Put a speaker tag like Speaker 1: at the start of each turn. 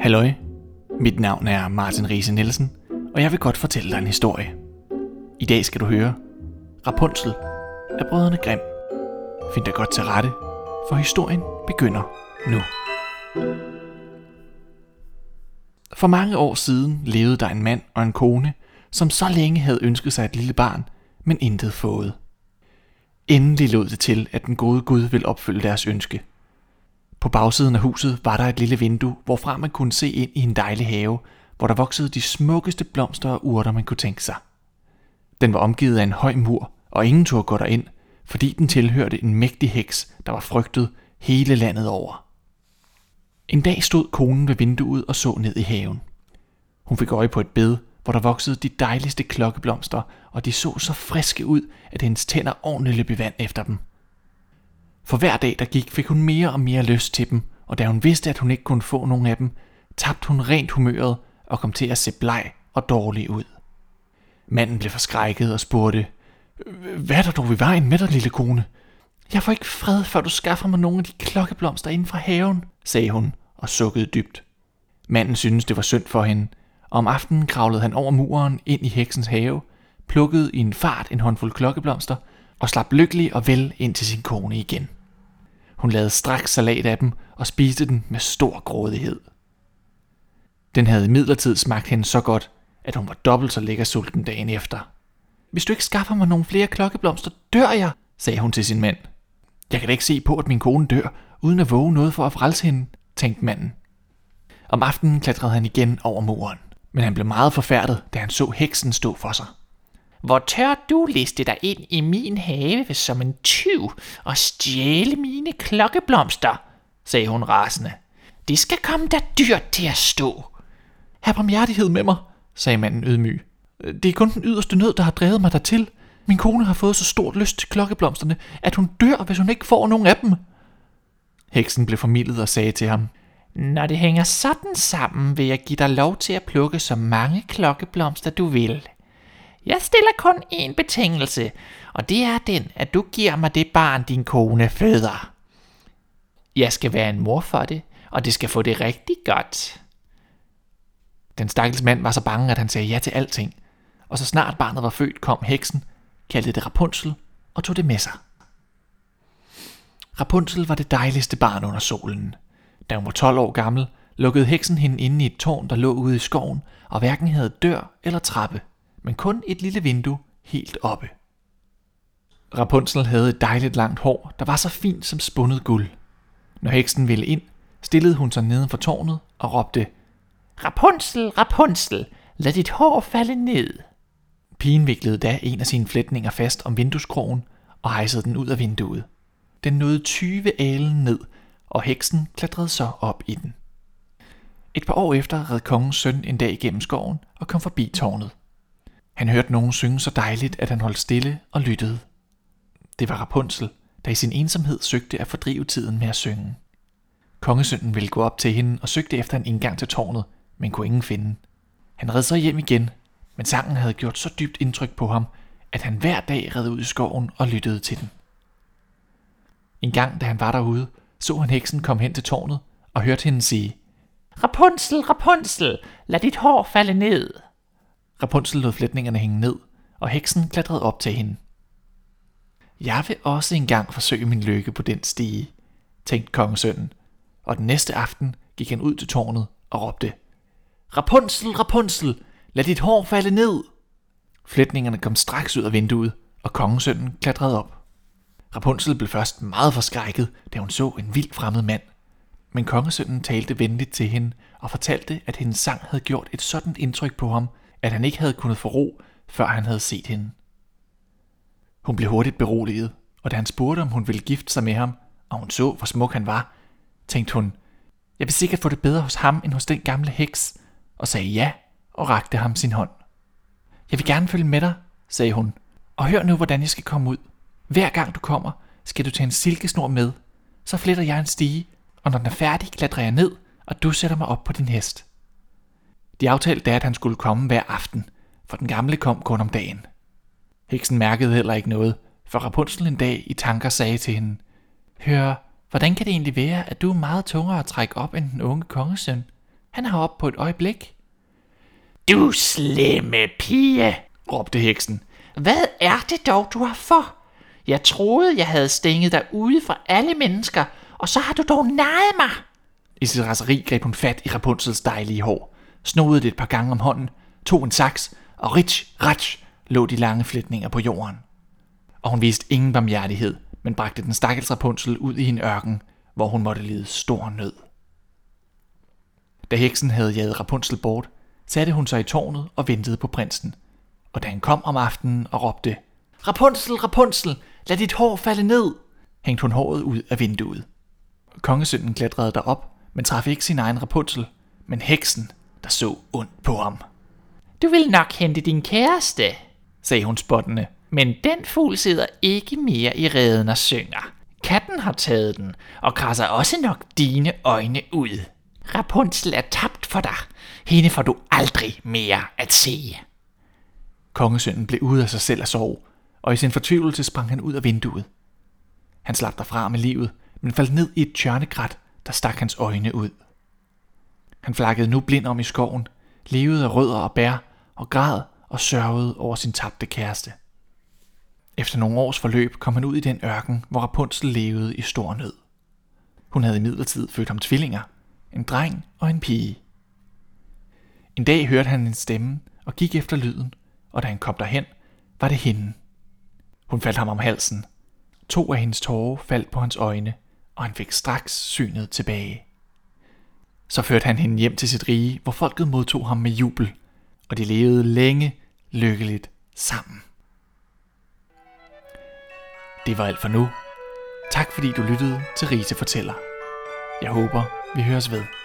Speaker 1: Halløj, mit navn er Martin Riese Nielsen, og jeg vil godt fortælle dig en historie. I dag skal du høre Rapunzel af Brødrene Grimm. Find dig godt til rette, for historien begynder nu. For mange år siden levede der en mand og en kone, som så længe havde ønsket sig et lille barn, men intet fået. Endelig lod det til, at den gode Gud ville opfylde deres ønske. På bagsiden af huset var der et lille vindue, hvorfra man kunne se ind i en dejlig have, hvor der voksede de smukkeste blomster og urter, man kunne tænke sig. Den var omgivet af en høj mur, og ingen turde gå derind, fordi den tilhørte en mægtig heks, der var frygtet hele landet over. En dag stod konen ved vinduet og så ned i haven. Hun fik øje på et bed, hvor der voksede de dejligste klokkeblomster, og de så så friske ud, at hendes tænder ordentligt løb i vand efter dem. For hver dag der gik, fik hun mere og mere lyst til dem, og da hun vidste, at hun ikke kunne få nogen af dem, tabte hun rent humøret og kom til at se bleg og dårlig ud. Manden blev forskrækket og spurgte, Hvad er der dog ved vejen med dig, lille kone? Jeg får ikke fred, før du skaffer mig nogle af de klokkeblomster inden fra haven, sagde hun og sukkede dybt. Manden syntes, det var synd for hende, og om aftenen kravlede han over muren ind i heksens have, plukkede i en fart en håndfuld klokkeblomster og slap lykkelig og vel ind til sin kone igen. Hun lavede straks salat af dem og spiste den med stor grådighed. Den havde imidlertid smagt hende så godt, at hun var dobbelt så lækker sulten dagen efter. Hvis du ikke skaffer mig nogle flere klokkeblomster, dør jeg, sagde hun til sin mand. Jeg kan da ikke se på, at min kone dør, uden at våge noget for at frelse hende, tænkte manden. Om aftenen klatrede han igen over muren, men han blev meget forfærdet, da han så heksen stå for sig.
Speaker 2: Hvor tør du liste dig ind i min have som en tyv og stjæle mine klokkeblomster, sagde hun rasende. Det skal komme der dyrt til at stå.
Speaker 1: Hav barmhjertighed med mig, sagde manden ydmyg. Det er kun den yderste nød, der har drevet mig dertil. Min kone har fået så stort lyst til klokkeblomsterne, at hun dør, hvis hun ikke får nogen af dem. Heksen blev formidlet og sagde til ham,
Speaker 2: Når det hænger sådan sammen, vil jeg give dig lov til at plukke så mange klokkeblomster, du vil. Jeg stiller kun én betingelse, og det er den, at du giver mig det barn, din kone føder. Jeg skal være en mor for det, og det skal få det rigtig godt.
Speaker 1: Den stakkels mand var så bange, at han sagde ja til alting, og så snart barnet var født, kom heksen, kaldte det Rapunzel og tog det med sig. Rapunzel var det dejligste barn under solen. Da hun var 12 år gammel, lukkede heksen hende inde i et tårn, der lå ude i skoven, og hverken havde dør eller trappe men kun et lille vindue helt oppe. Rapunzel havde et dejligt langt hår, der var så fint som spundet guld. Når heksen ville ind, stillede hun sig neden for tårnet og råbte,
Speaker 2: Rapunzel, Rapunzel, lad dit hår falde ned.
Speaker 1: Pigen viklede da en af sine flætninger fast om vindueskrogen og hejsede den ud af vinduet. Den nåede 20 alen ned, og heksen klatrede så op i den. Et par år efter red kongens søn en dag igennem skoven og kom forbi tårnet. Han hørte nogen synge så dejligt, at han holdt stille og lyttede. Det var Rapunzel, der i sin ensomhed søgte at fordrive tiden med at synge. Kongesønnen ville gå op til hende og søgte efter en indgang til tårnet, men kunne ingen finde. Han red så hjem igen, men sangen havde gjort så dybt indtryk på ham, at han hver dag red ud i skoven og lyttede til den. En gang, da han var derude, så han heksen komme hen til tårnet og hørte hende sige,
Speaker 2: Rapunzel, Rapunzel, lad dit hår falde ned.
Speaker 1: Rapunzel lod flætningerne hænge ned, og heksen klatrede op til hende. Jeg vil også engang forsøge min lykke på den stige, tænkte kongesønnen, og den næste aften gik han ud til tårnet og råbte, Rapunzel, Rapunzel, lad dit hår falde ned! Flætningerne kom straks ud af vinduet, og kongesønnen klatrede op. Rapunzel blev først meget forskrækket, da hun så en vild fremmed mand. Men kongesønnen talte venligt til hende og fortalte, at hendes sang havde gjort et sådan indtryk på ham, at han ikke havde kunnet få ro, før han havde set hende. Hun blev hurtigt beroliget, og da han spurgte, om hun ville gifte sig med ham, og hun så, hvor smuk han var, tænkte hun, jeg vil sikkert få det bedre hos ham end hos den gamle heks, og sagde ja og rakte ham sin hånd. Jeg vil gerne følge med dig, sagde hun, og hør nu, hvordan jeg skal komme ud. Hver gang du kommer, skal du tage en silkesnor med. Så fletter jeg en stige, og når den er færdig, klatrer jeg ned, og du sætter mig op på din hest. De aftalte da, at han skulle komme hver aften, for den gamle kom kun om dagen. Heksen mærkede heller ikke noget, for Rapunzel en dag i tanker sagde til hende, Hør, hvordan kan det egentlig være, at du er meget tungere at trække op end den unge kongesøn? Han har op på et øjeblik.
Speaker 2: Du slemme pige, råbte heksen. Hvad er det dog, du har for? Jeg troede, jeg havde stænget dig ude fra alle mennesker, og så har du dog nejet mig.
Speaker 1: I sit raseri greb hun fat i Rapunzels dejlige hår, snodede det et par gange om hånden, tog en saks, og rich, ratch, lå de lange flætninger på jorden. Og hun viste ingen barmhjertighed, men bragte den stakkels Rapunzel ud i en ørken, hvor hun måtte lide stor nød. Da heksen havde jaget Rapunzel bort, satte hun sig i tårnet og ventede på prinsen. Og da han kom om aftenen og råbte, Rapunzel, Rapunzel, lad dit hår falde ned, hængte hun håret ud af vinduet. Kongesønnen klatrede derop, men traf ikke sin egen Rapunzel, men heksen, der så ondt på ham.
Speaker 2: Du vil nok hente din kæreste, sagde hun spottende, men den fugl sidder ikke mere i reden og synger. Katten har taget den, og krasser også nok dine øjne ud. Rapunzel er tabt for dig. Hende får du aldrig mere at se.
Speaker 1: Kongesønnen blev ude af sig selv af sorg, og i sin fortvivlelse sprang han ud af vinduet. Han slap derfra med livet, men faldt ned i et tjørnegræt, der stak hans øjne ud. Han flakkede nu blind om i skoven, levede af rødder og bær, og græd og sørgede over sin tabte kæreste. Efter nogle års forløb kom han ud i den ørken, hvor Rapunzel levede i stor nød. Hun havde imidlertid født ham tvillinger, en dreng og en pige. En dag hørte han en stemme og gik efter lyden, og da han kom derhen, var det hende. Hun faldt ham om halsen. To af hendes tårer faldt på hans øjne, og han fik straks synet tilbage. Så førte han hende hjem til sit rige, hvor folket modtog ham med jubel, og de levede længe lykkeligt sammen. Det var alt for nu. Tak fordi du lyttede til Rise Fortæller. Jeg håber, vi høres ved.